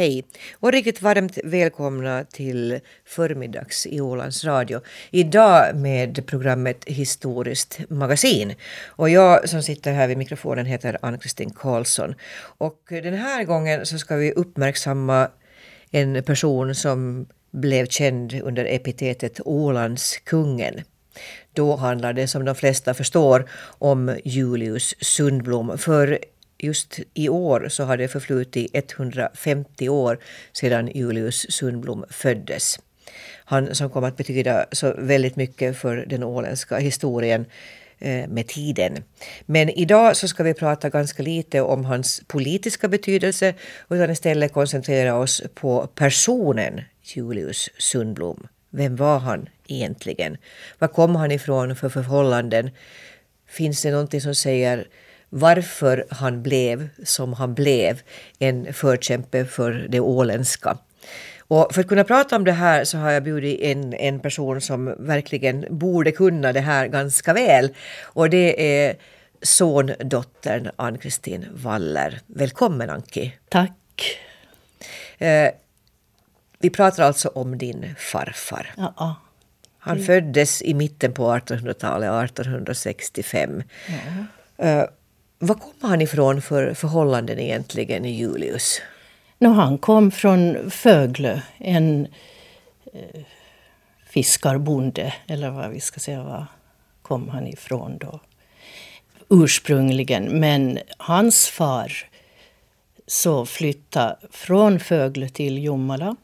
Hej och riktigt varmt välkomna till förmiddags i Ålands Radio. Idag med programmet Historiskt magasin. Och jag som sitter här vid mikrofonen heter Ann-Kristin Karlsson. Och den här gången så ska vi uppmärksamma en person som blev känd under epitetet Ålandskungen. Då handlar det som de flesta förstår om Julius Sundblom. För just i år så har det förflutit 150 år sedan Julius Sundblom föddes. Han som kom att betyda så väldigt mycket för den åländska historien eh, med tiden. Men idag så ska vi prata ganska lite om hans politiska betydelse utan istället koncentrera oss på personen Julius Sundblom. Vem var han egentligen? Var kom han ifrån för förhållanden? Finns det någonting som säger varför han blev som han blev en förkämpe för det åländska. Och för att kunna prata om det här så har jag bjudit in en person som verkligen borde kunna det här ganska väl. Och det är sondottern Ann-Kristin Waller. Välkommen Anki! Tack! Eh, vi pratar alltså om din farfar. Ja. Han föddes i mitten på 1800-talet, 1865. Ja. Eh, var kommer han ifrån för förhållanden egentligen, Julius? No, han kom från Föglö, en eh, fiskarbonde, eller vad vi ska säga, var kom han ifrån då? Ursprungligen, men hans far så flyttade från Föglö till Jomala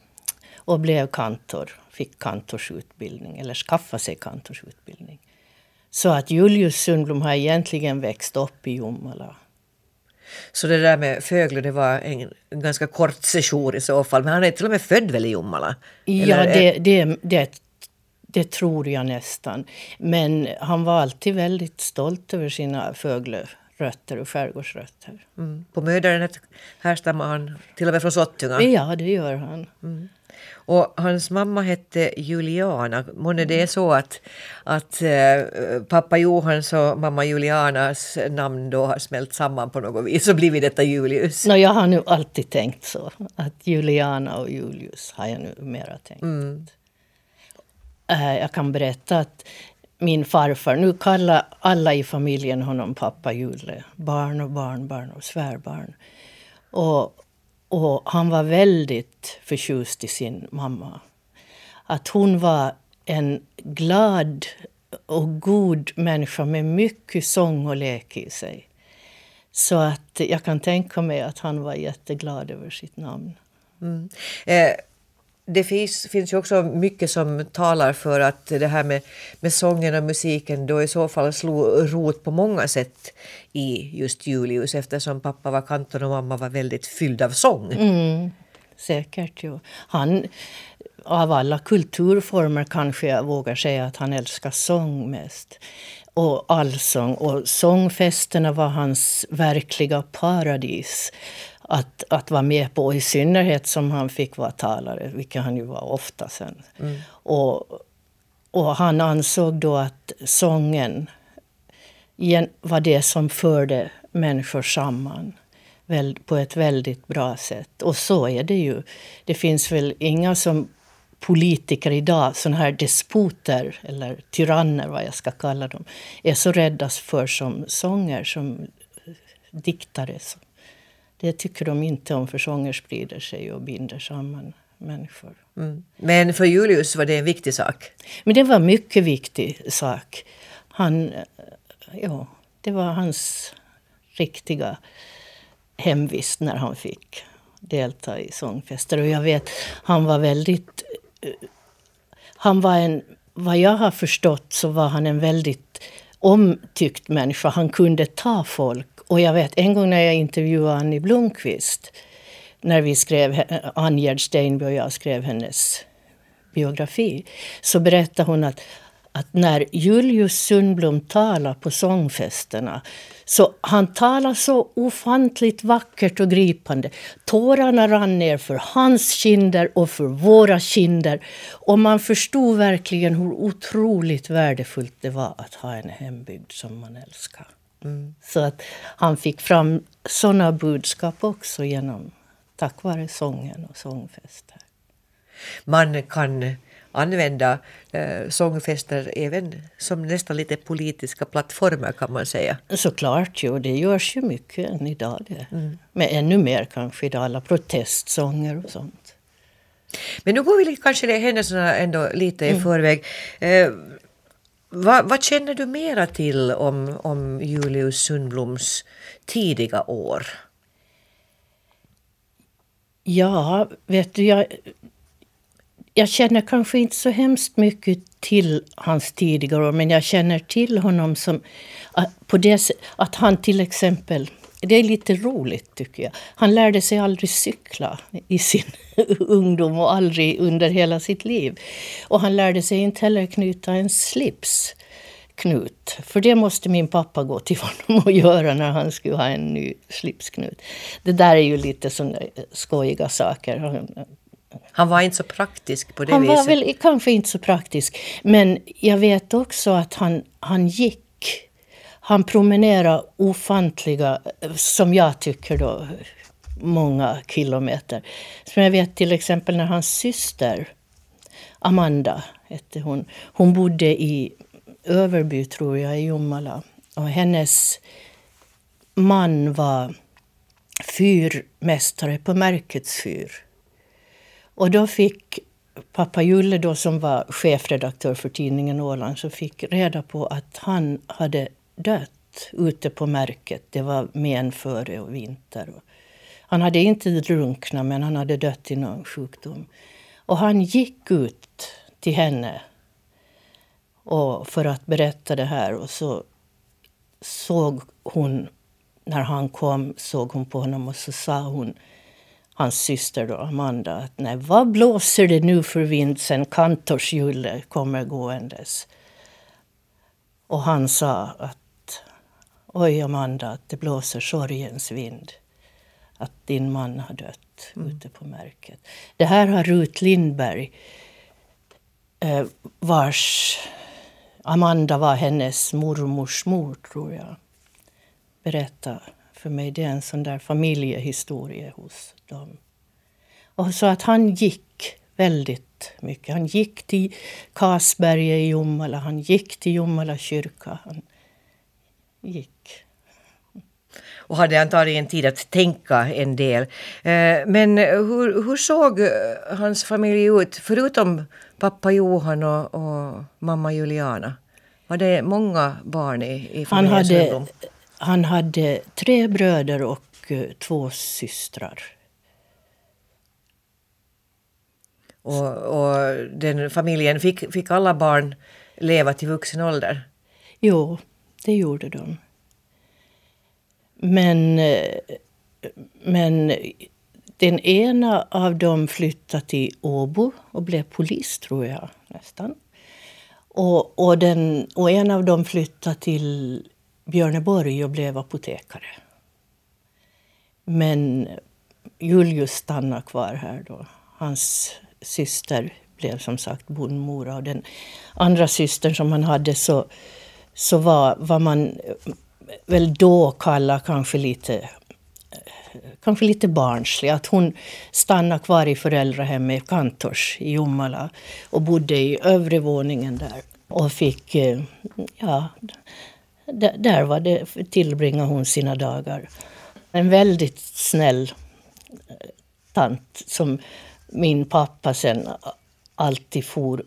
och blev kantor, fick kantorsutbildning, eller skaffade sig kantorsutbildning. Så att Julius Sundblom har egentligen växt upp i Jomala. Så det där med Fögle det var en ganska kort session i så fall. Men han är till och med född väl i Jomala? Ja, det, det, det, det, tror jag nästan. Men han var alltid väldigt stolt över sina Fögle-rötter och skärgårdsrötter. Mm. På mödaren härstammar han till och med från Sottunga? Ja, det gör han. Mm. Och hans mamma hette Juliana. Månne det är så att, att äh, pappa Johans och mamma Julianas namn då har smält samman på något vis och blivit detta Julius? No, jag har nu alltid tänkt så. Att Juliana och Julius har jag nu mera tänkt. Mm. Äh, jag kan berätta att min farfar, nu kallar alla i familjen honom pappa Jule. Barn och barnbarn och svärbarn. Och och han var väldigt förtjust i sin mamma. Att hon var en glad och god människa med mycket sång och lek i sig. Så att jag kan tänka mig att han var jätteglad över sitt namn. Mm. Eh, det finns, finns ju också mycket som talar för att det här med, med sången och musiken då i så fall slog rot på många sätt i just Julius eftersom pappa var kantor och mamma var väldigt fylld av sång. Mm, säkert, jo. Han, av alla kulturformer kanske jag vågar säga att han älskar sång mest. Och allsång. Och sångfesterna var hans verkliga paradis att, att vara med på. I synnerhet som han fick vara talare, vilket han ju var ofta sen. Mm. Och, och han ansåg då att sången var det som förde människor samman på ett väldigt bra sätt. Och så är det ju. Det finns väl inga som politiker idag, såna här despoter eller tyranner, vad jag ska kalla dem, är så rädda för som sånger, som diktare. Det tycker de inte om, för sånger sprider sig och binder samman människor. Mm. Men för Julius var det en viktig sak? Men det var en mycket viktig sak. Han, ja, det var hans riktiga hemvist när han fick delta i sångfester. Och jag vet, han var väldigt... Han var en... Vad jag har förstått så var han en väldigt omtyckt människa. Han kunde ta folk och jag vet en gång när jag intervjuade Annie Blomqvist när vi skrev, Angerd Steinby och jag skrev hennes biografi så berättade hon att, att när Julius Sundblom talade på sångfesterna så han talade så ofantligt vackert och gripande. Tårarna rann ner för hans kinder och för våra kinder. Och man förstod verkligen hur otroligt värdefullt det var att ha en hembygd som man älskar. Mm. Så att han fick fram såna budskap också genom tack vare sången och sångfester. Man kan använda eh, sångfester även som nästan lite politiska plattformar kan man säga. Såklart, jo, det görs ju mycket än idag. Det. Mm. Men ännu mer kanske idag, alla protestsånger och sånt. Men nu går vi kanske det händelserna ändå lite i mm. förväg. Eh, vad, vad, känner du mera till om, om Julius Sundbloms tidiga år? Ja, vet du, jag, jag känner kanske inte så hemskt mycket till hans tidigare år men jag känner till honom som på det att han till exempel det är lite roligt tycker jag. Han lärde sig aldrig cykla i sin ungdom och aldrig under hela sitt liv. Och han lärde sig inte heller knyta en slips knut. För det måste min pappa gå till honom och göra när han skulle ha en ny slipsknut. Det där är ju lite sådana skojiga saker. Han var inte så praktisk på det han viset? Han var väl kanske inte så praktisk. Men jag vet också att han, han gick. Han promenerade ofantliga, eh, som jag tycker då, många kilometer. Som jag vet till exempel när hans syster Amanda hette hon. Hon bodde i Överby, tror jag, i Jomala. Och hennes man var fyrmästare på Märkets fyr. Och då fick pappa Julle, då, som var chefredaktör för tidningen Åland, så fick reda på att han hade dött ute på Märket. Det var men före och vinter. Han hade inte drunknat, men han hade dött i någon sjukdom. Och han gick ut till henne och för att berätta det här. Och så såg hon, när han kom, såg hon på honom och så sa hon hans syster då, Amanda, att nej, vad blåser det nu för vind sen kantorsjulle kommer gåendes? Och han sa att oj Amanda, att det blåser sorgens vind. Att din man har dött mm. ute på märket. Det här har Rut Lindberg, eh, vars Amanda var hennes mormors mor, tror jag, berättade för mig. Det är en sån där familjehistoria hos dem. Och så att han gick väldigt mycket. Han gick till Kasberget i Jomala, han gick till Jomala kyrka. Han gick. Och hade antagligen tid att tänka en del. Eh, men hur, hur såg hans familj ut, förutom pappa Johan och, och mamma Juliana? Var det många barn i, i han hade, han hade tre bröder och uh, två systrar. Och, och den familjen, fick, fick alla barn leva till vuxen ålder? Jo, det gjorde de. Men, eh, men den ena av dem flyttade till Åbo och blev polis, tror jag. nästan. Och, och, den, och en av dem flyttade till Björneborg och blev apotekare. Men Julius stannade kvar här då. Hans syster blev som sagt bondmora och den andra systern som han hade så, så var var man väl då kalla kanske lite kanske lite barnslig. Att hon stannade kvar i föräldrahemmet Kantors i Jomala och bodde i övre våningen där. Och fick, eh, ja, där var det, tillbringade hon sina dagar. En väldigt snäll eh, tant som min pappa sen alltid for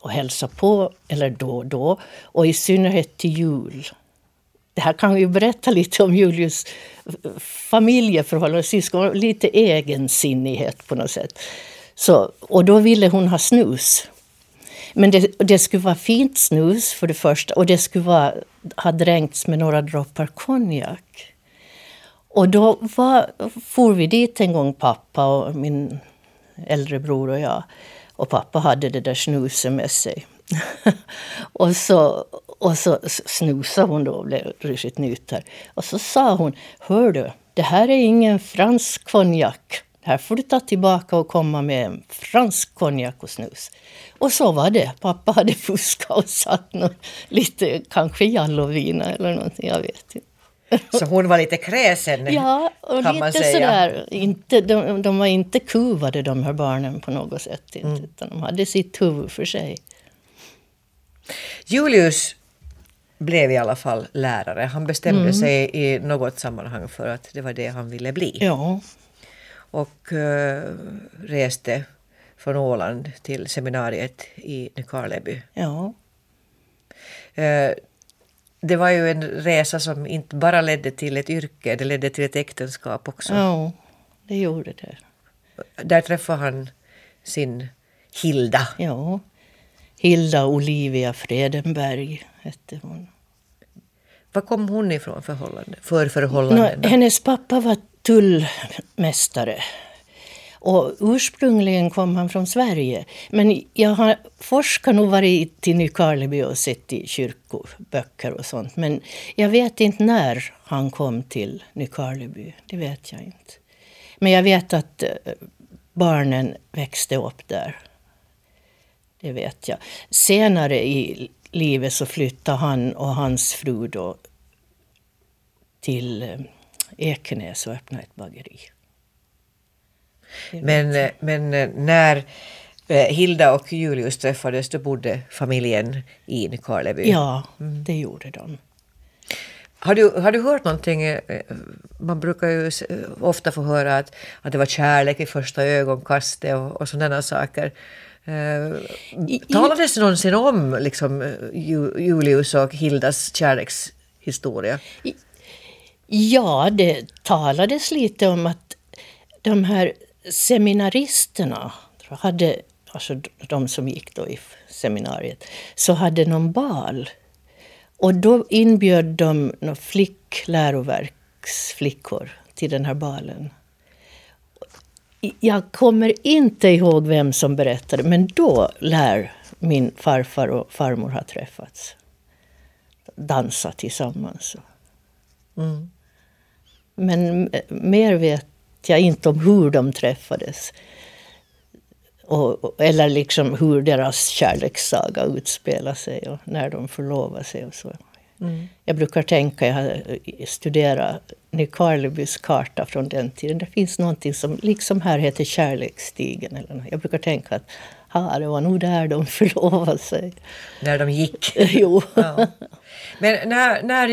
och hälsa på, eller då och då. Och i synnerhet till jul. Det här kan ju berätta lite om Julius familjeförhållanden, syskon, lite egensinnighet på något sätt. Så, och då ville hon ha snus. Men det, det skulle vara fint snus för det första och det skulle vara, ha dränkts med några droppar konjak. Och då var, for vi dit en gång, pappa och min äldre bror och jag. Och pappa hade det där snuset med sig. och, så, och så snusade hon då och blev riktigt nyter. Och så sa hon, hör du, det här är ingen fransk konjak. Här får du ta tillbaka och komma med en fransk konjak och snus. Och så var det. Pappa hade fuskat och satt något, lite, kanske jallovina eller någonting, jag vet inte. Så hon var lite kräsen Ja, och kan lite sådär. Inte, de, de var inte kuvade de här barnen på något sätt. Inte, Mm. Utan de hade sitt huvud för sig. Julius blev i alla fall lärare. Han bestämde Mm. sig i något sammanhang för att det var det han ville bli. Ja, Och eh, reste från Åland till seminariet i Nykarleby. ja. Eh, det var ju en resa som inte bara ledde till ett yrke, det ledde till ett äktenskap också. ja det gjorde det. Där träffade han sin Hilda. Ja. Hilda Olivia Fredenberg hette hon. Var kom hon ifrån förhållande, för förhållanden? Nå, hennes pappa var tullmästare. Och ursprungligen kom han från Sverige. Men jag har forskat nog varit till Nykarleby och sett i kyrkoböcker och sånt. Men jag vet inte när han kom till Nykarleby. Det vet jag inte. Men jag vet att eh, barnen växte upp där. Det vet jag. Senare i livet så flyttade han och hans fru då till eh, Ekenäs och öppnade ett bageri. Men, eh, men eh, när Hilda och Julius träffades då bodde familjen i Nykarleby. Ja, det gjorde de. Har, du, har du hört någonting? Man brukar ju ofta få höra att, att det var kärlek i första ögonkastet och, och sådana saker. Eh, talades det någonsin om liksom, Ju- Julius och Hildas kärlekshistoria? Ja, det talades lite om att de här seminaristerna hade, alltså de som gick då i seminariet, så hade någon bal. Och då inbjöd de några flick, läroverksflickor till den här balen. Jag kommer inte ihåg vem som berättade, men då lär min farfar och farmor ha träffats. Dansa tillsammans. Mm. Men mer vet jag inte om hur de träffades. Och, eller liksom hur deras kärlekssaga utspelar sig och när de förlovar sig och så. Jag brukar tänka, jag har studerat Nykarlebys karta från den tiden. Det finns någonting som liksom här heter Kärleksstigen. Eller något. Jag brukar tänka att ha, det var nog där de förlovade sig. När de gick? jo. Ja. Men när, när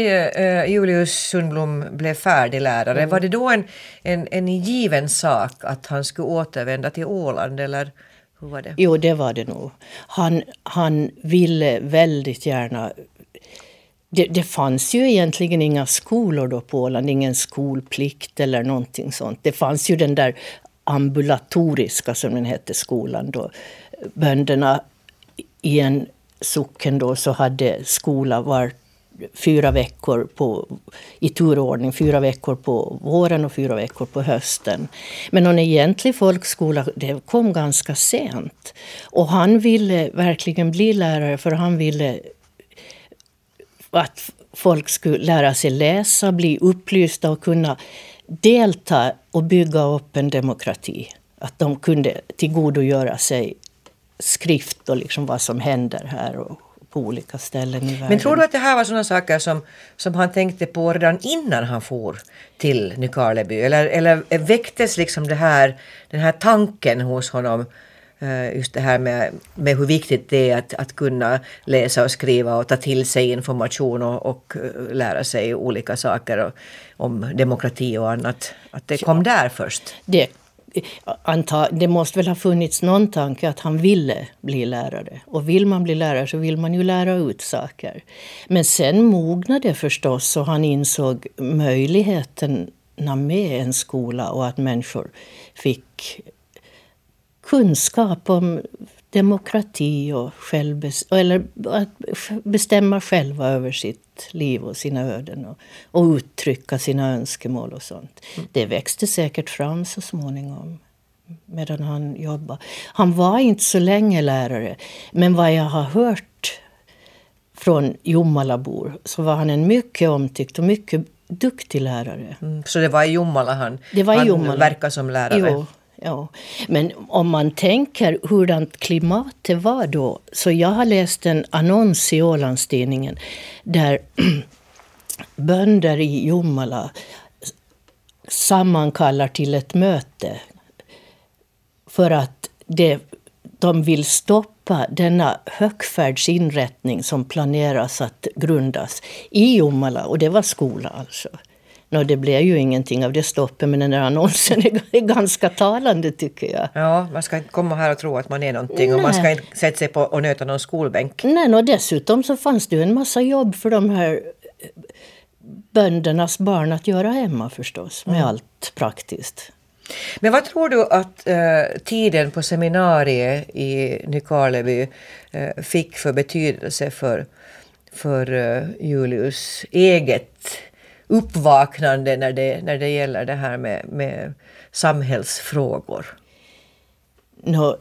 eh, Julius Sundblom blev färdig lärare, Mm. var det då en, en, en given sak att han skulle återvända till Åland eller hur var det? Jo, det var det nog. Han, han ville väldigt gärna... Det, det fanns ju egentligen inga skolor då på Åland, ingen skolplikt eller någonting sånt. Det fanns ju den där ambulatoriska, som den hette, skolan då. Bönderna i en socken då så hade skola var fyra veckor på, i turordning, fyra veckor på våren och fyra veckor på hösten. Men någon egentlig folkskola det kom ganska sent. Och han ville verkligen bli lärare för han ville att folk skulle lära sig läsa, bli upplysta och kunna delta och bygga upp en demokrati. Att de kunde tillgodogöra sig skrift och liksom vad som händer här och på olika ställen i världen. Men tror du att det här var sådana saker som, som han tänkte på redan innan han for till Nykarleby? Eller, eller väcktes liksom det här, den här tanken hos honom just det här med, med hur viktigt det är att, att kunna läsa och skriva och ta till sig information och, och eh, lära sig olika saker och, om demokrati och annat. Att det kom där först. det, anta, det måste väl ha funnits någon tanke att han ville bli lärare. Och vill man bli lärare så vill man ju lära ut saker. Men sen mognade det förstås och han insåg möjligheterna med en skola och att människor fick kunskap om demokrati och självbes eller att bestämma själva över sitt liv och sina öden och, och uttrycka sina önskemål och sånt. Det växte säkert fram så småningom medan han jobbade. Han var inte så länge lärare, men vad jag har hört från Jomalabor så var han en mycket omtyckt och mycket duktig lärare. Mm, så det var i Jomala han, Det var i han verkade som lärare? Jo, ja. Men om man tänker hurdant klimatet var då. Så jag har läst en annons i Ålandstidningen där bönder i Jomala sammankallar till ett möte för att det, de vill stoppa denna högfärdsinrättning som planeras att grundas i Jomala. Och det var skola alltså. Nå, det blev ju ingenting av det stoppet, men den där annonsen är, ganska talande tycker jag. Ja, man ska inte komma här och tro att man är någonting Nej. och man ska inte sätta sig på och nöta någon skolbänk. Nej, och dessutom så fanns det ju en massa jobb för de här böndernas barn att göra hemma förstås, med mm. allt praktiskt. Men vad tror du att eh, tiden på seminariet i Nykarleby eh, fick för betydelse för, för eh, Julius eget uppvaknande när det, när det gäller det här med, med samhällsfrågor? No,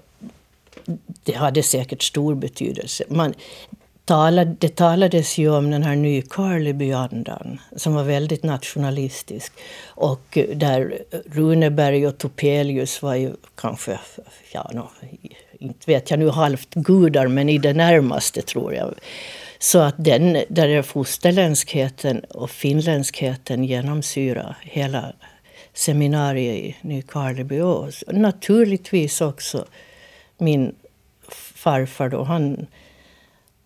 det hade säkert stor betydelse. Man, talade, det talades ju om den här Nykarlebyandan som var väldigt nationalistisk. Och där Runeberg och Topelius var ju kanske, ja, no, inte vet jag nu halvt gudar, men i det närmaste tror jag. Så att den där är fosterländskheten och finländskheten genomsyrar hela seminariet i Nykarleby. Och naturligtvis också min farfar då. Han,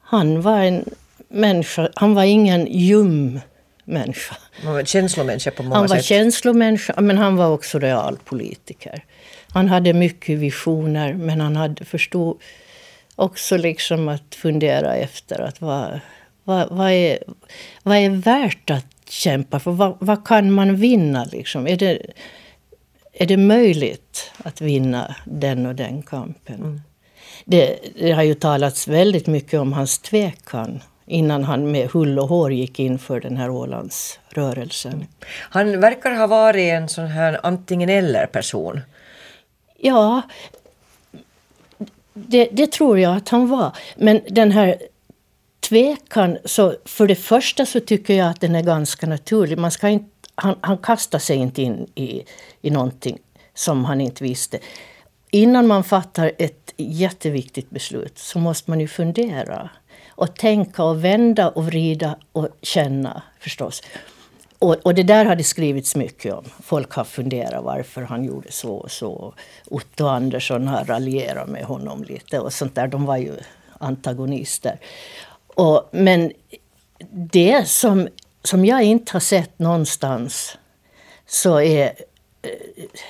han var en människa, han var ingen ljum människa. Han var känslomänniska på många han sätt. var känslomänniska, men han var också realpolitiker. Han hade mycket visioner, men han hade förstod också liksom att fundera efter att vad, vad, vad, är, vad är värt att kämpa för? Vad, vad kan man vinna? Liksom? Är, det, är det möjligt att vinna den och den kampen? Mm. Det, det, har ju talats väldigt mycket om hans tvekan innan han med hull och hår gick in för den här Ålandsrörelsen. Han verkar ha varit en sån här antingen eller-person. Ja, det, det, tror jag att han var. Men den här tvekan, så för det första så tycker jag att den är ganska naturlig. Man ska inte, han, han kastar sig inte in i, i någonting som han inte visste. Innan man fattar ett jätteviktigt beslut så måste man ju fundera och tänka och vända och vrida och känna förstås. Och, och, det där har det skrivits mycket om. Folk har funderat varför han gjorde så och så. Otto Andersson har raljerat med honom lite och sånt där. De var ju antagonister. Och, men det som, som jag inte har sett någonstans så är eh,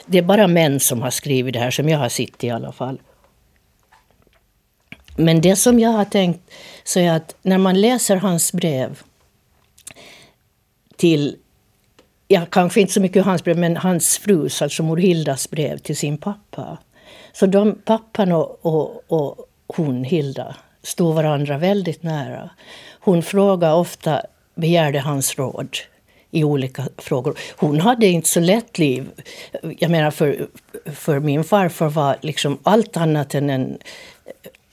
det är bara män som har skrivit det här, som jag har sett i alla fall. Men det som jag har tänkt så är att när man läser hans brev till, ja kanske inte så mycket hans brev, men hans frus, alltså mor Hildas brev till sin pappa. Så de, pappan och, och, och hon, Hilda, stod varandra väldigt nära. Hon frågade ofta, begärde hans råd i olika frågor. Hon hade inte så lätt liv. Jag menar, för, för min farfar var liksom allt annat än en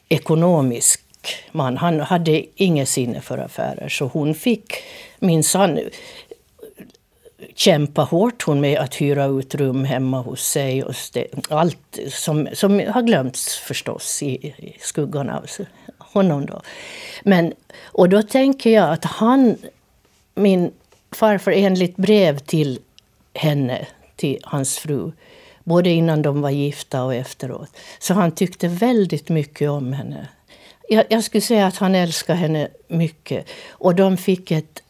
ekonomisk man. Han hade inget sinne för affärer, så hon fick minsann kämpa hårt hon med att hyra ut rum hemma hos sig. Och allt som, som har glömts förstås i, i skuggan av honom. Då. Men, och då tänker jag att han, min farfar, enligt brev till henne, till hans fru, både innan de var gifta och efteråt, så han tyckte väldigt mycket om henne. Jag, jag skulle säga att han älskade henne mycket. Och de fick ett,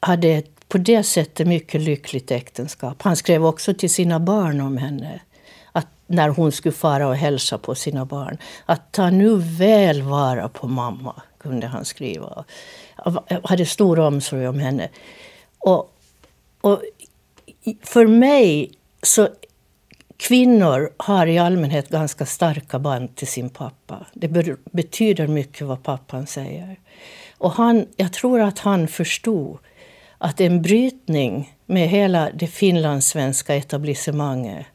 hade ett på det sättet mycket lyckligt äktenskap. Han skrev också till sina barn om henne. Att när hon skulle fara och hälsa på sina barn. Att ta nu väl vara på mamma, kunde han skriva. Jag hade stor omsorg om henne. Och, och för mig så Kvinnor har i allmänhet ganska starka band till sin pappa. Det betyder mycket vad pappan säger. Och han, jag tror att han förstod att en brytning med hela det finlandssvenska etablissemanget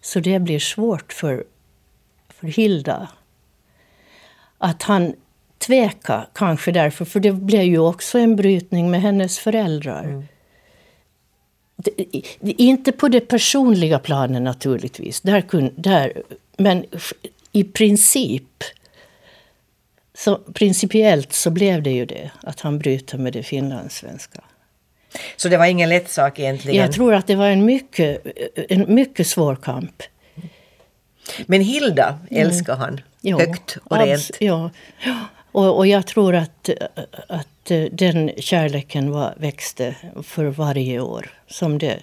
så det blir svårt för, för Hilda. Att han tvekade kanske därför, för det blev ju också en brytning med hennes föräldrar. Mm. Inte på det personliga planet naturligtvis, där, kun, där, men i princip så principiellt så blev det ju det, att han bryter med det finlandssvenska. Så det var ingen lätt sak egentligen? Jag tror att det var en mycket, en mycket svår kamp. Men Hilda älskar han Ja, högt och abs- rent. Ja, ja. Och, och jag tror att, att eh, den kärleken var, växte för varje år. Som det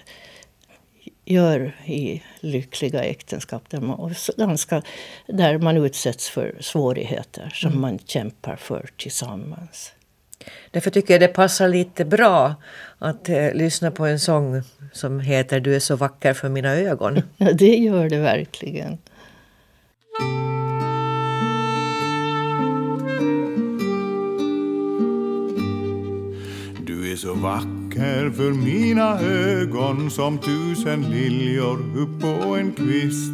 gör i lyckliga äktenskap där man, ganska, där man utsätts för svårigheter som Mm. man kämpar för tillsammans. Därför tycker jag det passar lite bra att eh, lyssna på en sång som heter Du är så vacker för mina ögon. Ja, det gör det verkligen. Är så vacker för mina ögon som tusen liljor upp på en kvist.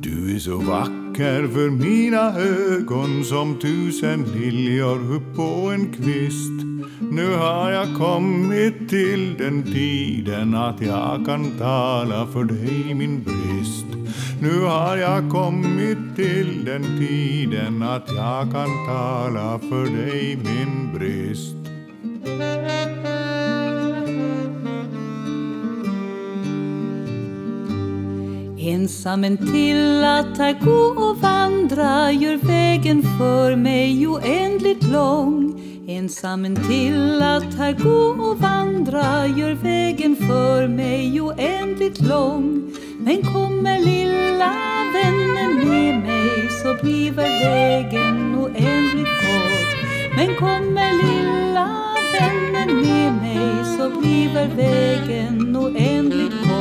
Du är så vacker för mina ögon som tusen liljor upp på en kvist. Nu har jag kommit till den tiden att jag kan tala för dig min brist. Nu har jag kommit till den tiden att jag kan tala för dig min brist. Ensam en till att här gå och vandra gör vägen för mig oändligt lång. Ensam en till att här gå och vandra gör vägen för mig oändligt lång. Men kommer lilla vännen med mig så blir vägen oändligt kort. Men kommer lilla vännen med mig så blir vägen oändligt kort.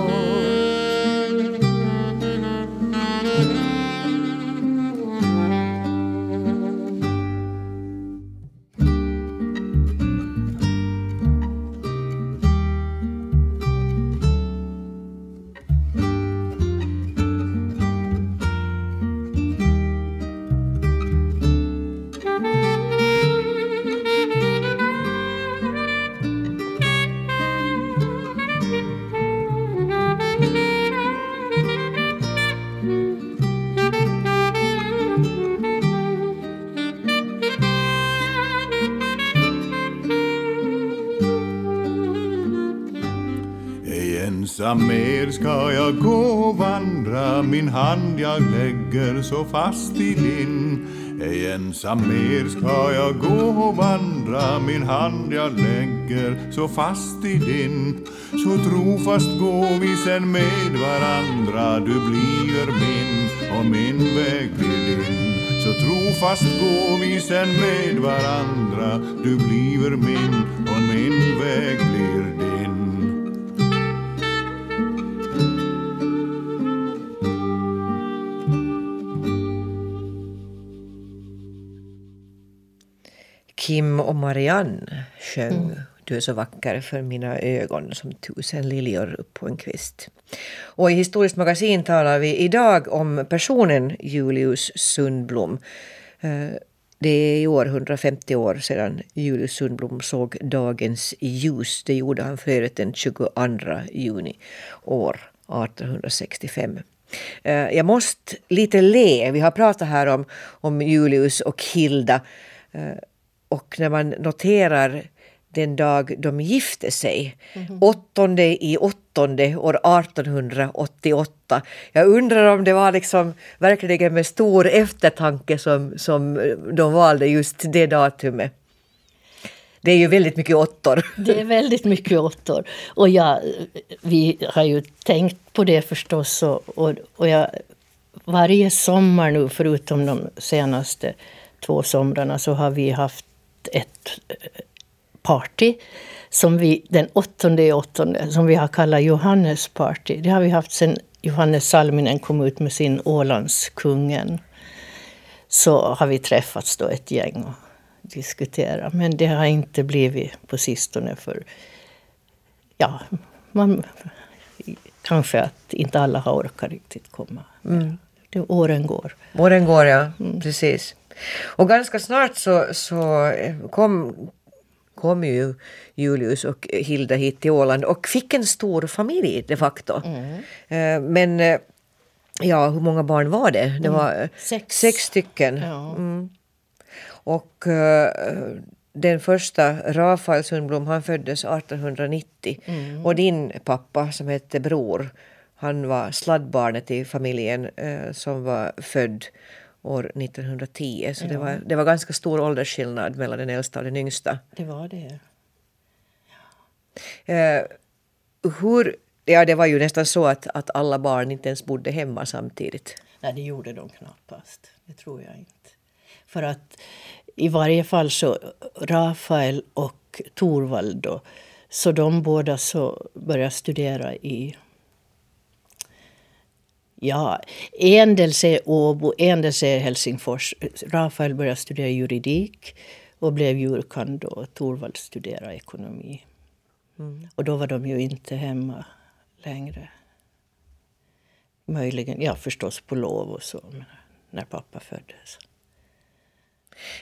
Ensam mer ska jag gå och vandra. Min hand jag lägger så fast i din. Ej ensam mer ska jag gå och vandra. Min hand jag lägger så fast i din. Så trofast går vi sen med varandra. Du blir min och min väg blir din. Så trofast går vi sen med varandra. Du blir min och min väg blir din. Kim och Marianne sjöng Du är så vacker för mina ögon som tusen liljor upp på en kvist. Och i Historiskt magasin talar vi idag om personen Julius Sundblom. Eh, Det är i år 150 år sedan Julius Sundblom såg dagens ljus. Det gjorde han för övrigt den 22 juni år 1865. Eh, Jag måste lite le. Vi har pratat här om, om Julius och Hilda. Och när man noterar den dag de gifte sig, åttonde i åttonde år 1888. Jag undrar om det var liksom verkligen med stor eftertanke som, som de valde just det datumet. Det är ju väldigt mycket åttor. Det är väldigt mycket åttor. Och jag, vi har ju tänkt på det förstås. Och, och, och jag, varje sommar nu, förutom de senaste två somrarna, så har vi haft ett eh, party som vi, den åttonde i åttonde, som vi har kallat Johannes party. Det har vi haft sedan Johannes Salminen kom ut med sin Ålandskungen. Så har vi träffats då ett gäng och diskuterat. Men det har inte blivit på sistone för ja, man, kanske att inte alla har orkat riktigt komma. Det, åren går. Åren går, ja. Precis. Och ganska snart så, så kom, kom ju Julius och Hilda hit till Åland och fick en stor familj de facto. Eh, Men eh, ja, hur många barn var det? Det var eh, Sex. sex stycken. Ja. Och eh, den första Rafael Sundblom han föddes 1890 och din pappa som hette Bror han var sladdbarnet i familjen eh, som var född år 1910 så det, var, det var ganska stor åldersskillnad mellan den äldsta och den yngsta. Det var det. Eh, hur, ja, det var ju nästan så att, att alla barn inte ens bodde hemma samtidigt. Nej, det gjorde de knappast. Det tror jag inte. För att i varje fall så Rafael och Torvald då, så de båda så började studera i Ja, en del säger Åbo, en del säger Helsingfors. Rafael började studera juridik och blev jurkand då. Torvald studerade ekonomi. Och då var de ju inte hemma längre. Möjligen, ja förstås på lov och så, när pappa föddes.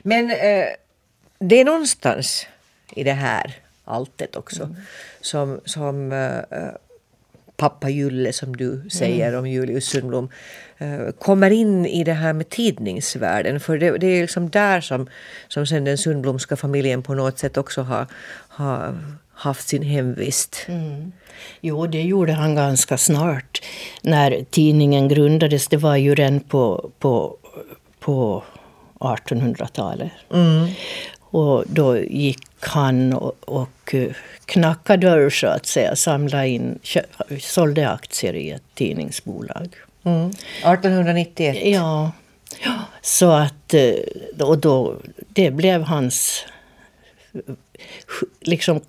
Men eh, det är någonstans i det här alltet också som, som eh, pappa Julle, som du säger om Julius Sundblom, eh, kommer in i det här med tidningsvärlden. För det, det är liksom där som, som sen den Sundblomska familjen på något sätt också har, har haft sin hemvist. Jo, det gjorde han ganska snart. När tidningen grundades, det var ju redan på, på, på 1800-talet. Och då gick han och, och eh, knackade dörr, så att säga. Samlade in, sålde aktier i ett tidningsbolag. 1891. Ja, så att... eh, Och då, det blev hans eh, liksom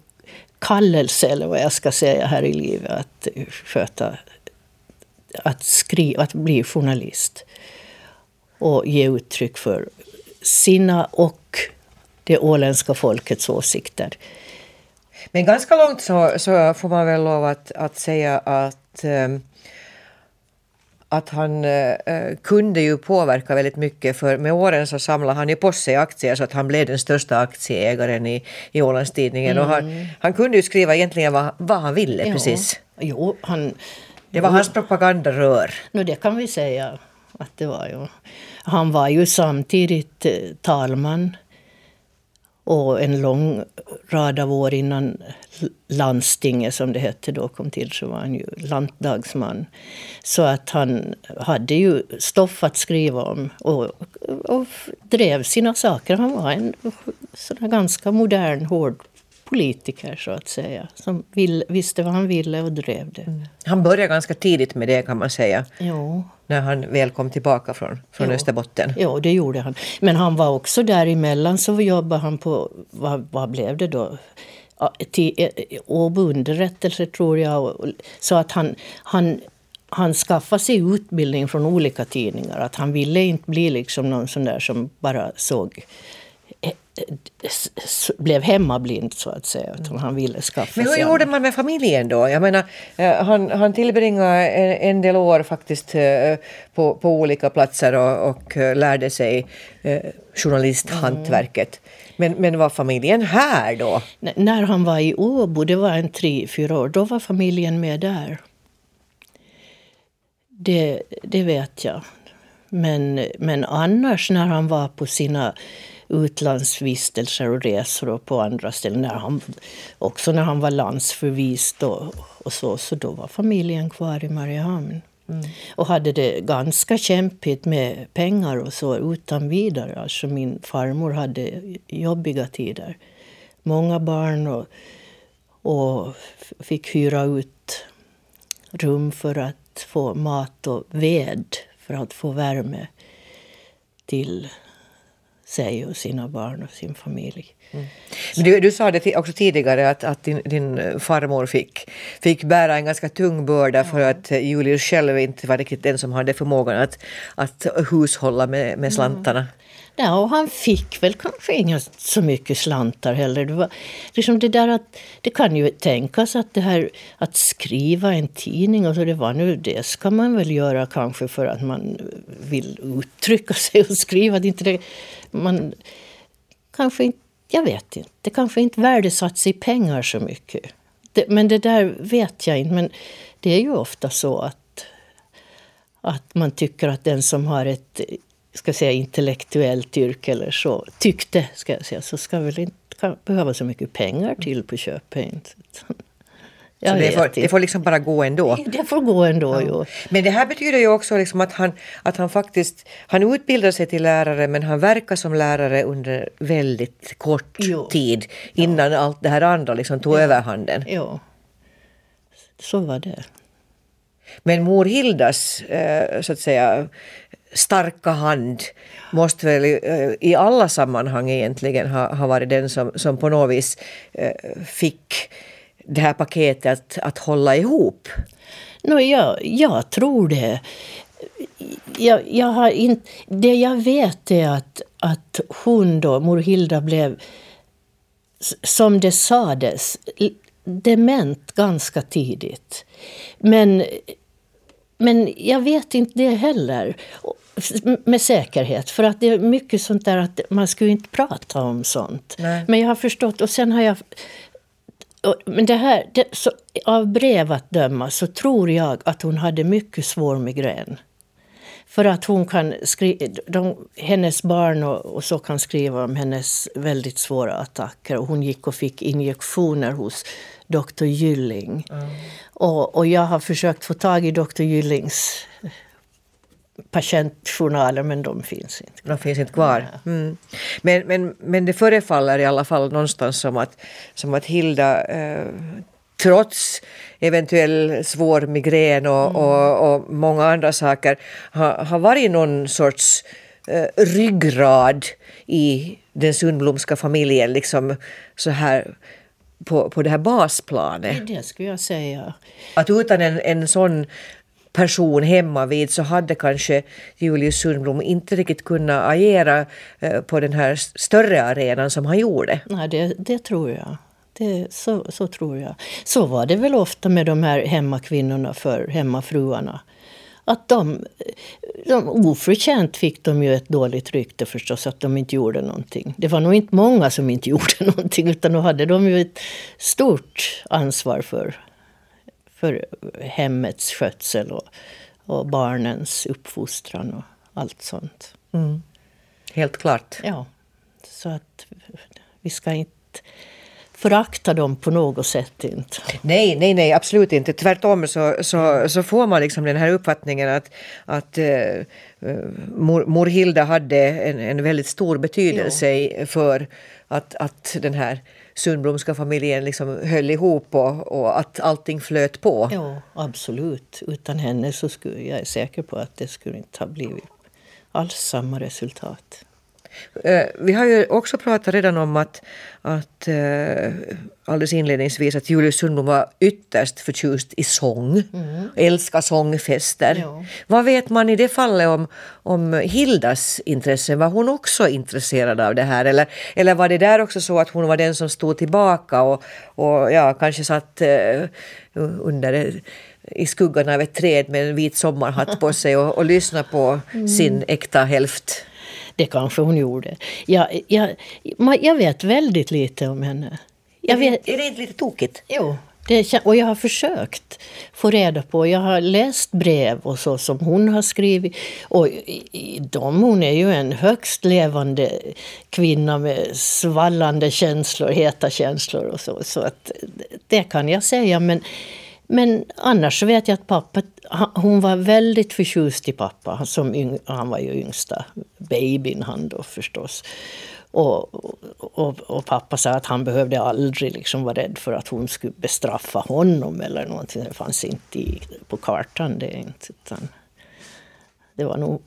kallelse, eller vad jag ska säga, här i livet. Att sköta... Att, skriva, att bli journalist. Och ge uttryck för sina och det åländska folkets åsikter. Men ganska långt så, så får man väl lov att, att säga att, eh, att han eh, kunde ju påverka väldigt mycket för med åren så samlade han ju på sig aktier så att han blev den största aktieägaren i, i Ålandstidningen. Och han, han kunde ju skriva egentligen vad, vad han ville precis. Jo, han... Det var hans propagandarör. No, det kan vi säga att det var. ju. Han var ju samtidigt eh, talman och en lång rad av år innan landstinget, som det hette då, kom till så var han ju lantdagsman. Så att han hade ju stoff att skriva om och, och drev sina saker. Han var en sån ganska modern, hård politiker, så att säga. Som vill, visste vad han ville och drev det. Han började ganska tidigt med det kan man säga. Jo. När han väl kom tillbaka från, från Ja. Österbotten. Ja, det gjorde han. Men han var också däremellan så jobbade han på, vad, vad blev det då? Eh, Åbo underrättelse tror jag. Så att han, han, han skaffade sig utbildning från olika tidningar. Att han ville inte bli liksom någon sån där som bara såg eh, blev hemmablind så att säga. Utan han ville skaffa Men hur gjorde man med familjen då? Jag menar, eh, han, han tillbringade en, en del år faktiskt eh, på, på olika platser och, och eh, lärde sig journalisthantverket. Men, men var familjen här då? N- När han var i Åbo, det var en tre, fyra år, då var familjen med där. Det, det vet jag. Men, men annars när han var på sina utlandsvistelser och resor och på andra ställen, när han, också när han var landsförvist och, och så, så då var familjen kvar i Mariehamn. Och hade det ganska kämpigt med pengar och så utan vidare. Alltså min farmor hade jobbiga tider. Många barn och, och fick hyra ut rum för att få mat och ved för att få värme till sig och sina barn och sin familj. Men Du, du sa det också tidigare att, att din, din farmor fick, fick bära en ganska tung börda för att eh, Julius själv inte var riktigt den som hade förmågan att, att hushålla med, med slantarna. Ja, och han fick väl kanske inga så mycket slantar heller. Det, var liksom det, där att, det kan ju tänkas att det här att skriva en tidning, och så det var nu, det ska man väl göra kanske för att man vill uttrycka sig och skriva. Det inte det, man kanske inte, jag vet inte, det kanske inte värdesattes i pengar så mycket. Det, men det där vet jag inte. Men det är ju ofta så att att man tycker att den som har ett ska säga, intellektuellt yrke eller så, tyckte, ska jag säga, så ska väl inte behöva så mycket pengar till på köpet. Så det får, det får liksom bara gå ändå? Det får gå ändå, ja. jo. Men det här betyder ju också liksom att, han, att han faktiskt han utbildar sig till lärare men han verkar som lärare under väldigt kort jo. tid innan ja. allt det här andra liksom tog ja. överhanden. Ja, så var det. Men mor Hildas, eh, så att säga, starka hand måste väl eh, i alla sammanhang egentligen ha, ha varit den som, som på något vis eh, fick det här paketet att, att hålla ihop? No, jag, jag tror det. Jag, jag har in, det jag vet är att, att hon då, mor Hilda, blev som det sades dement ganska tidigt. Men, men jag vet inte det heller med säkerhet. För att det är mycket sånt där att man skulle inte prata om sånt. Nej. Men jag har förstått, och sen har jag men det här, det, så, av brev att döma så tror jag att hon hade mycket svår migrän. För att hon kan skriva, hennes barn och, och, så kan skriva om hennes väldigt svåra attacker. Och hon gick och fick injektioner hos doktor Gylling. Mm. Och, och jag har försökt få tag i doktor Gyllings patientjournaler, men de finns inte. De finns inte kvar. Mm. Men, men, men det förefaller i alla fall någonstans som att, som att Hilda eh, trots eventuell svår migrän och, mm. och, och, många andra saker har, har varit någon sorts eh, ryggrad i den Sundblomska familjen, liksom så här på, på det här basplanet. Det skulle jag säga. Att utan en, en sån person hemma vid så hade kanske Julius Sundblom inte riktigt kunnat agera eh, på den här större arenan som han gjorde. Nej, det, det tror jag. Det, så, så tror jag. Så var det väl ofta med de här hemmakvinnorna för hemmafruarna. Att de, eh, de oförtjänt fick de ju ett dåligt rykte förstås, att de inte gjorde någonting. Det var nog inte många som inte gjorde någonting, utan då hade de ju ett stort ansvar för för hemmets skötsel och, och barnens uppfostran och allt sånt. Mm. Helt klart. Ja. Så att vi ska inte förakta dem på något sätt. Inte. Nej, nej, nej, absolut inte. Tvärtom så, så, så får man liksom den här uppfattningen att, att uh, mor, mor Hilda hade en, en väldigt stor betydelse ja. för att, att den här Sundblomska familjen liksom höll ihop och, och att allting flöt på. Ja, absolut. Utan henne så skulle jag är säker på att det skulle inte ha blivit alls samma resultat. Eh, vi har ju också pratat redan om att, att uh, alldeles inledningsvis att Julius Sundblom var ytterst förtjust i sång. Mm. Älskar sångfester. Ja. Vad vet man i det fallet om, om Hildas intresse? Var hon också intresserad av det här? Eller, eller var det där också så att hon var den som stod tillbaka och, och ja, kanske satt uh, under i skuggan av ett träd med en vit sommarhatt på sig och, och lyssnade på mm. sin äkta hälft? Det kanske hon gjorde. Jag, jag, jag vet väldigt lite om henne. Jag vet, är det inte lite tokigt? Jo. Det, och jag har försökt få reda på, jag har läst brev och så som hon har skrivit. Och i dem, hon är ju en högst levande kvinna med svallande känslor, heta känslor och så. Så att det kan jag säga. Men men annars så vet jag att pappa, hon var väldigt förtjust i pappa. Som yng, han var ju yngsta babyn han då förstås. Och, och, och, pappa sa att han behövde aldrig liksom vara rädd för att hon skulle bestraffa honom eller någonting. Det fanns inte i, på kartan det inte. Utan det var nog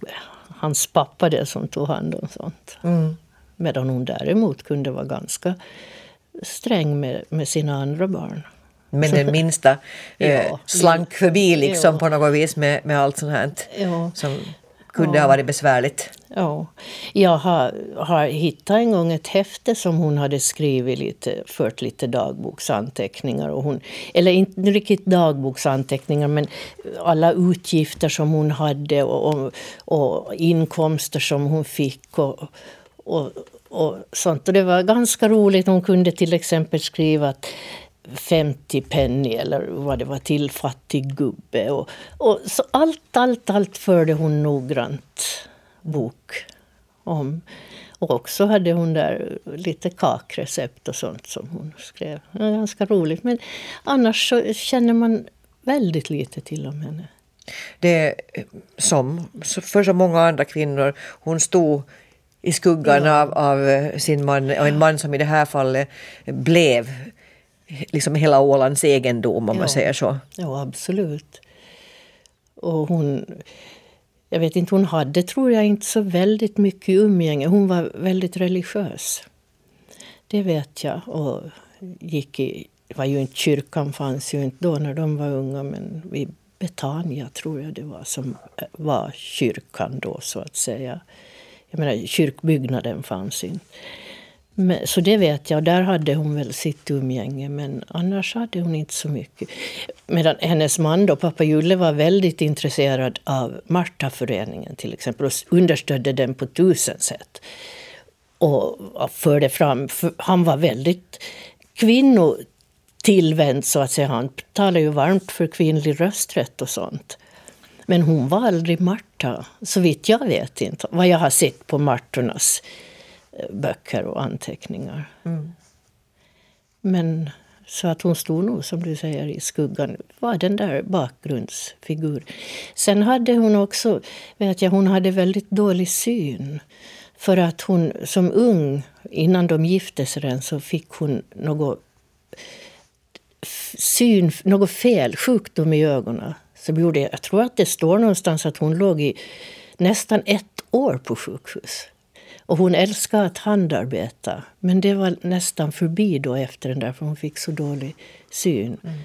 hans pappa det som tog hand om sånt. Mm. Medan hon däremot kunde vara ganska sträng med, med sina andra barn. Men den minsta eh, slank förbi liksom ja. på något vis med, med allt sånt här ja. som kunde ja. ha varit besvärligt. Ja. Jag har, har hittat en gång ett häfte som hon hade skrivit lite, fört lite dagboksanteckningar. Och hon, eller inte riktigt dagboksanteckningar men alla utgifter som hon hade och, och, och inkomster som hon fick. Och, och, och sånt. Och det var ganska roligt. Hon kunde till exempel skriva att 50 penny eller vad det var till fattig gubbe. Och, och så allt, allt, allt förde hon noggrant bok om. Och också hade hon där lite kakrecept och sånt som hon skrev. Ganska roligt. Men annars så känner man väldigt lite till om henne. Det är som för så många andra kvinnor, hon stod i skuggan ja. av, av sin man och en man som i det här fallet blev liksom hela Ålands egendom om ja. man säger så. Ja, absolut. Och hon, jag vet inte, hon hade tror jag inte så väldigt mycket umgänge. Hon var väldigt religiös. Det vet jag. Och gick i, var ju inte, kyrkan fanns ju inte då när de var unga men vid Betania tror jag det var som var kyrkan då så att säga. Jag menar kyrkbyggnaden fanns inte. Men, så det vet jag, där hade hon väl sitt umgänge men annars hade hon inte så mycket. Medan hennes man då, pappa Julle var väldigt intresserad av Martaföreningen till exempel och understödde den på tusen sätt. Och förde fram, för han var väldigt kvinnotillvänd så att säga. Han talade ju varmt för kvinnlig rösträtt och sånt. Men hon var aldrig Marta, så vitt jag vet inte. Vad jag har sett på Martornas böcker och anteckningar. Mm. Men så att hon stod nog, som du säger, i skuggan. var den där bakgrundsfigur. Sen hade hon också, vet jag, hon hade väldigt dålig syn. För att hon som ung, innan de gifte sig, så fick hon något syn, något fel, sjukdom i ögonen. Så gjorde, jag tror att det står någonstans att hon låg i nästan ett år på sjukhus. Och hon älskade att handarbeta. Men det var nästan förbi då efter den där för hon fick så dålig syn. Mm.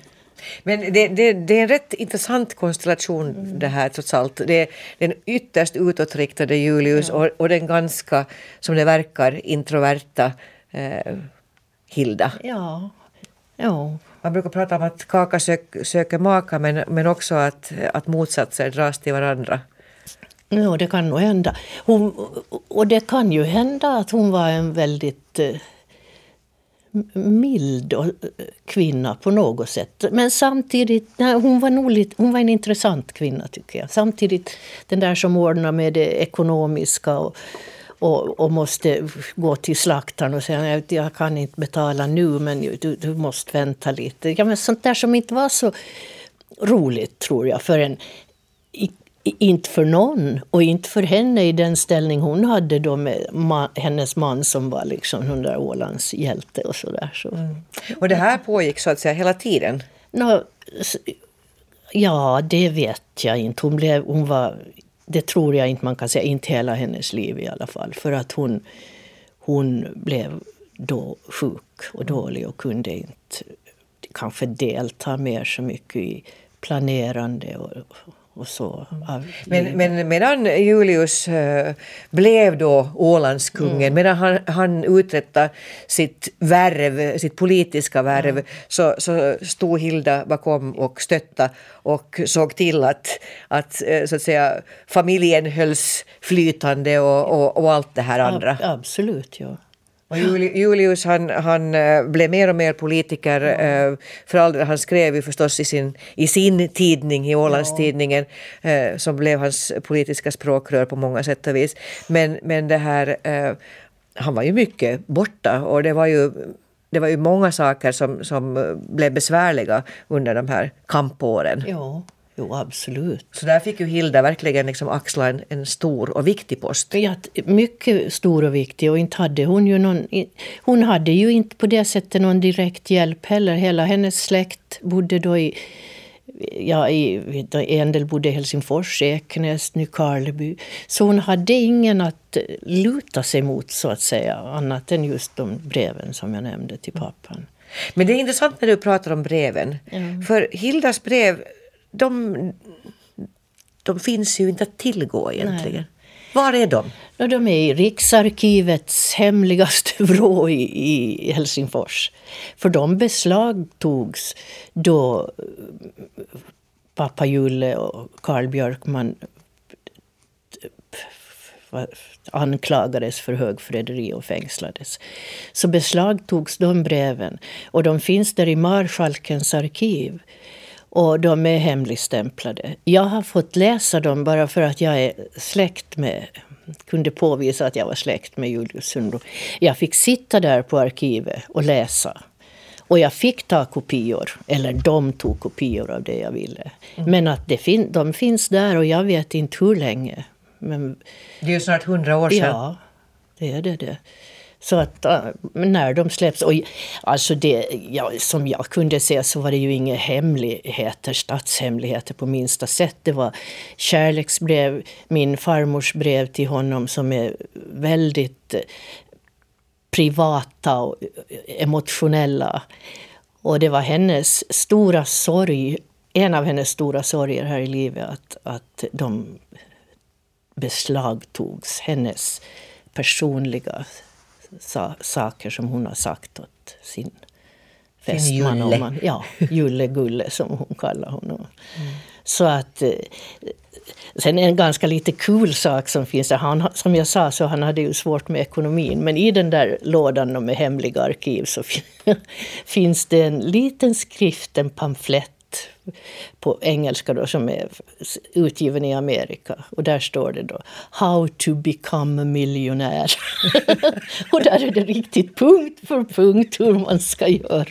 Men det, det, det, är en rätt intressant konstellation mm. det här trots allt. Det är den ytterst utåtriktade Julius ja. och, och, den ganska, som det verkar, introverta eh, Hilda. Ja. ja. Man brukar prata om att kaka sök, söker maka men, men också att, att motsatser dras till varandra. Ja, det kan nog hända. Hon, och det kan ju hända att hon var en väldigt eh, mild eh, kvinna på något sätt. Men samtidigt, nej, hon var nog lite, hon var en intressant kvinna tycker jag. Samtidigt den där som ordnar med det ekonomiska och, och, och måste gå till slaktaren och säga att jag kan inte betala nu men du, du måste vänta lite. Ja, men sånt där som inte var så roligt tror jag för en inte för någon och inte för henne i den ställning hon hade då med ma hennes man som var liksom hon där Ålands hjälte och sådär. Så. Mm. Och det här pågick så att säga hela tiden? No, ja, det vet jag inte. Hon, blev, hon var, det tror jag inte man kan säga, inte hela hennes liv i alla fall. För att hon, hon blev då sjuk och dålig och kunde inte kanske delta mer så mycket i planerande och, och så. Men, men medan Julius äh, blev då Ålandskungen, mm. medan han, han uträttade sitt värv, sitt politiska värv, mm. så, så stod Hilda bakom och stötta och såg till att, att, äh, så att säga, familjen hölls flytande och, och, och allt det här andra. Absolut, ja. Och Julius han, han eh, blev mer och mer politiker ja. för all, Han skrev ju förstås i sin, i sin tidning, i Ålandstidningen, ja. Eh, som blev hans politiska språkrör på många sätt och vis. Men, men det här, eh, han var ju mycket borta och det var ju det var ju många saker som, som blev besvärliga under de här kampåren. Ja. Jo, absolut. Så där fick ju Hilda verkligen liksom axla en, en stor och viktig post. Ja, mycket stor och viktig. Och inte hade hon, ju någon, hon hade ju inte på det sättet någon direkt hjälp heller. Hela hennes släkt bodde då i Ja, i, en del bodde i Helsingfors, Ekenäs, Nykarleby. Så hon hade ingen att luta sig mot, så att säga, annat än just de breven som jag nämnde till pappan. Men det är intressant när du pratar om breven. Mm. För Hildas brev de, de finns ju inte att tillgå egentligen. Nej. Var är de? De är i Riksarkivets hemligaste vrå i, i Helsingfors. För de beslagtogs då eh, pappa Julle och Karl Björkman eh, eh, anklagades för högförräderi och fängslades. Så beslagtogs de breven och de finns där i Marskalkens arkiv. Och de är hemligstämplade. Jag har fått läsa dem bara för att jag är släkt med kunde påvisa att jag var släkt med Julius Sundblom. Jag fick sitta där på arkivet och läsa. Och jag fick ta kopior, eller de tog kopior av det jag ville. Mm. Men att det fin de finns där och jag vet inte hur länge. Men, det är ju snart hundra år sedan. Ja, det är det. det. Så att eh, när de släpps, och alltså det, ja, som jag kunde se så var det ju inga hemligheter, statshemligheter på minsta sätt. Det var kärleksbrev, min farmors brev till honom som är väldigt eh, privata och eh, emotionella. Och det var hennes stora sorg, en av hennes stora sorger här i livet, att, att de beslagtogs. Hennes personliga sa saker som hon har sagt åt sin fästman. Julle. ja, Julle Gulle som hon kallar honom. Mm. Så att... Eh, sen en ganska lite kul sak som finns där. Han, som jag sa så han hade ju svårt med ekonomin. Men i den där lådan med hemliga arkiv så finns det en liten skrift, en pamflett på engelska då, som är utgiven i Amerika. Och där står det då How to become a millionaire. och där är det riktigt punkt för punkt hur man ska göra.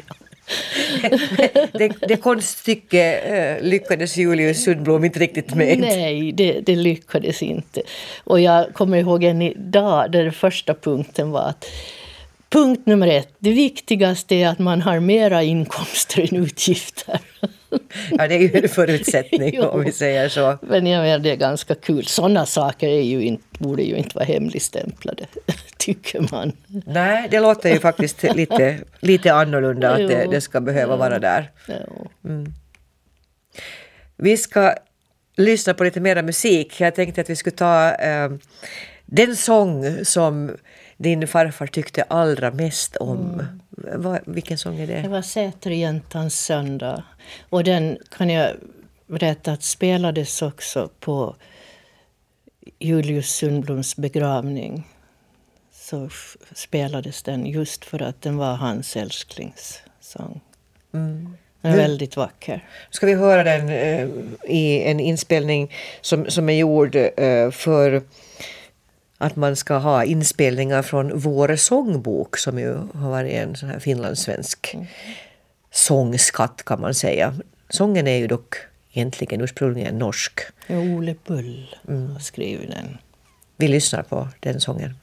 det, det konststycke eh, lyckades Julius Sundblom inte riktigt med. Nej, det, det, lyckades inte. Och jag kommer ihåg en idag där den första punkten var att Punkt nummer ett. Det viktigaste är att man har mera inkomster än utgifter. Ja, det är ju en förutsättning om vi säger så. Men jag menar, det är ganska kul. Sådana saker är ju inte, borde ju inte vara hemligstämplade, tycker man. Nej, det låter ju faktiskt lite, lite annorlunda att det, det ska behöva vara där. Mm. Vi ska lyssna på lite mera musik. Jag tänkte att vi skulle ta eh, den sång som din farfar tyckte allra mest om. Mm. Va, vilken sång är det? Det var Säterjäntans söndag. Och den kan jag berätta att spelades också på Julius Sundbloms begravning. Så spelades den just för att den var hans älsklingssång. Mm. Den är väldigt vacker. Ska vi höra den eh, i en inspelning som, som är gjord eh, för att man ska ha inspelningar från Vår sångbok som ju har varit en sån här finlandssvensk mm. sångskatt kan man säga. Sången är ju dock egentligen ursprungligen norsk. Ja, Ole Bull mm. har skrivit den. Vi lyssnar på den sången.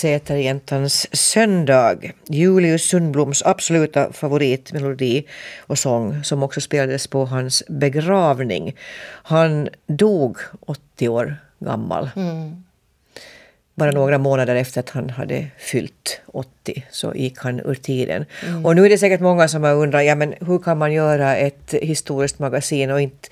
Säterjäntans söndag. Julius Sundbloms absoluta favoritmelodi och sång som också spelades på hans begravning. Han dog 80 år gammal. Mm. Bara några månader efter att han hade fyllt 80 så gick han ur tiden. Mm. Och nu är det säkert många som har undrat, ja men hur kan man göra ett historiskt magasin och inte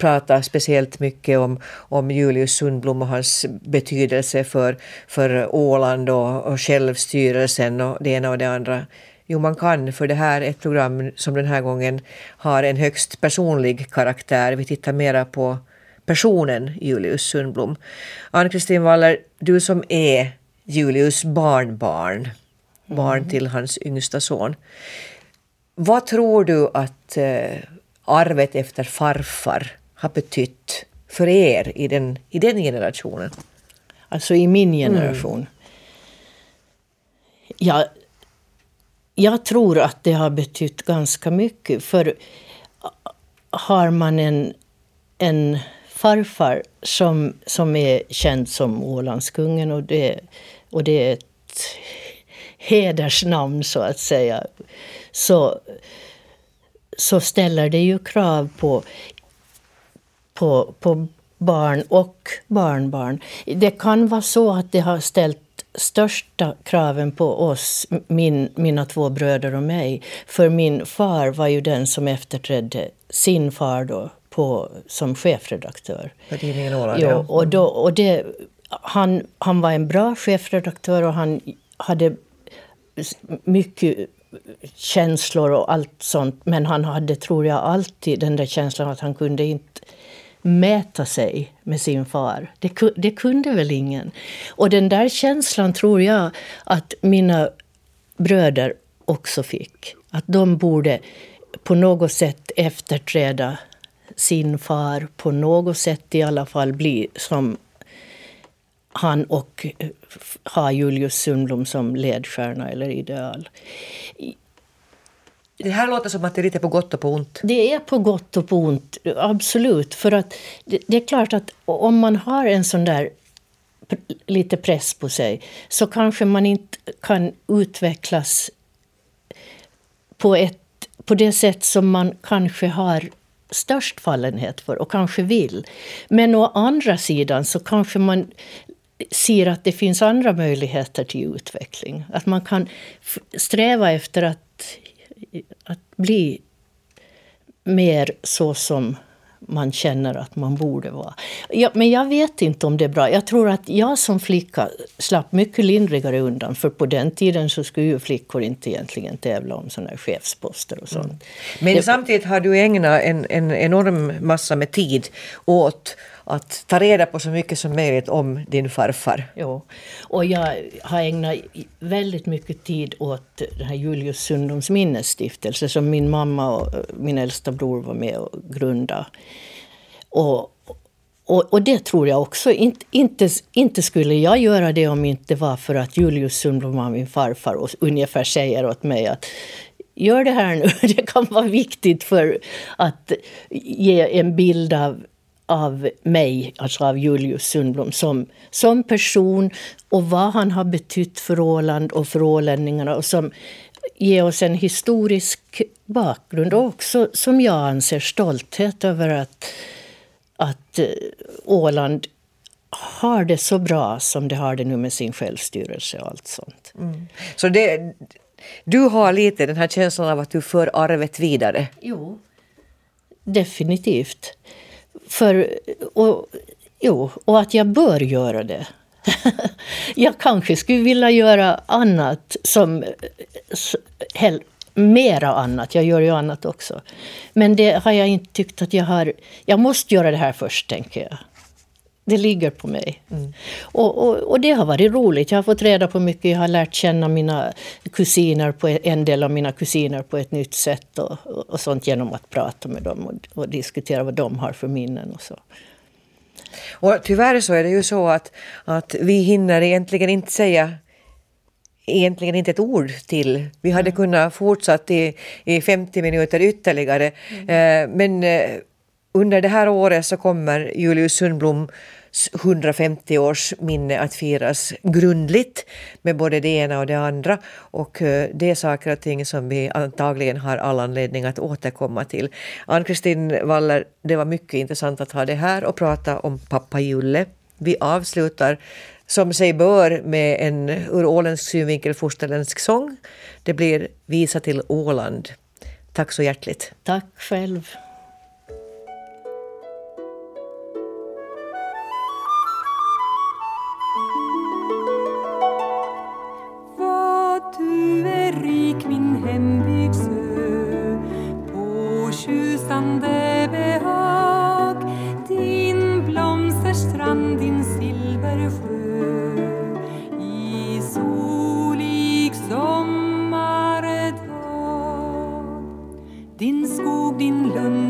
prata speciellt mycket om, om Julius Sundblom och hans betydelse för, för Åland och, och självstyrelsen och det ena och det andra. Jo, man kan, för det här är ett program som den här gången har en högst personlig karaktär. Vi tittar mera på personen Julius Sundblom. Ann-Kristin Waller, du som är Julius barnbarn, barn mm. till hans yngsta son. Vad tror du att eh, arvet efter farfar har betytt för er i den, i den generationen? Alltså i min generation? Mm. Ja, jag tror att det har betytt ganska mycket. För har man en, en farfar som, som är känd som Ålandskungen och det, och det är ett hedersnamn så att säga, så, så ställer det ju krav på på, på barn och barnbarn. Det kan vara så att det har ställt största kraven på oss, min, mina två bröder och mig. För min far var ju den som efterträdde sin far då på, som chefredaktör. På tidningen Åland? Ja, och, då, och det, han, han var en bra chefredaktör och han hade mycket känslor och allt sånt. Men han hade, tror jag, alltid den där känslan att han kunde inte mäta sig med sin far. Det, det kunde väl ingen. Och den där känslan tror jag att mina bröder också fick. Att de borde på något sätt efterträda sin far, på något sätt i alla fall bli som han och eh, ha Julius Sundblom som ledstjärna eller ideal. Det här låter som att det är lite på gott och på ont. Det är på gott och på ont, absolut. För att det, det är klart att om man har en sån där lite press på sig så kanske man inte kan utvecklas på, ett, på det sätt som man kanske har störst fallenhet för och kanske vill. Men å andra sidan så kanske man ser att det finns andra möjligheter till utveckling. Att man kan sträva efter att att bli mer så som man känner att man borde vara. Ja, men jag vet inte om det är bra. Jag tror att jag som flicka slapp mycket lindrigare undan. För på den tiden så skulle ju flickor inte egentligen tävla om här chefsposter och sånt. Mm. Men det, samtidigt har du ägnat en, en enorm massa med tid åt att ta reda på så mycket som möjligt om din farfar. Ja, och jag har ägnat väldigt mycket tid åt den här Julius Sundums minnesstiftelse som min mamma och eh, min äldsta bror var med och grundade. Och, och, och, det tror jag också. Inte, inte, inte skulle jag göra det om inte var för att Julius Sundblom var min farfar och ungefär säger åt mig att gör det här nu. Det kan vara viktigt för att ge en bild av av mig, alltså av Julius Sundblom, som, som person och vad han har betytt för Åland och för ålänningarna och som ger oss en historisk bakgrund och också, som jag anser, stolthet över att, att eh, Åland har det så bra som det har det nu med sin självstyrelse och allt sånt. Mm. Så det, du har lite den här känslan av att du för arvet vidare? Jo, definitivt. För, och, jo, och att jag bör göra det. jag kanske skulle vilja göra annat som... Hel, mera annat. Jag gör ju annat också. Men det har jag inte tyckt att jag har... Jag måste göra det här först, tänker jag. Det ligger på mig. Mm. Och, och, och, det har varit roligt. Jag har fått reda på mycket. Jag har lärt känna mina kusiner på en del av mina kusiner på ett nytt sätt och, och sånt genom att prata med dem och, diskutera vad de har för minnen och så. Och tyvärr så är det ju så att, att vi hinner egentligen inte säga egentligen inte ett ord till. Vi hade mm. kunnat fortsatt i, i 50 minuter ytterligare. Mm. Eh, men eh, under det här året så kommer Julius Sundbloms 150-årsminne att firas grundligt med både det ena och det andra. Och eh, det är saker och ting som vi antagligen har all anledning att återkomma till. Ann-Kristin Waller, det var mycket intressant att ha det här och prata om pappa Julle. Vi avslutar som sig bör med en ur åländsk synvinkel fosterländsk sång. Det blir Visa till Åland. Tack så hjärtligt. Tack själv. Din skog, din lund med fågelsång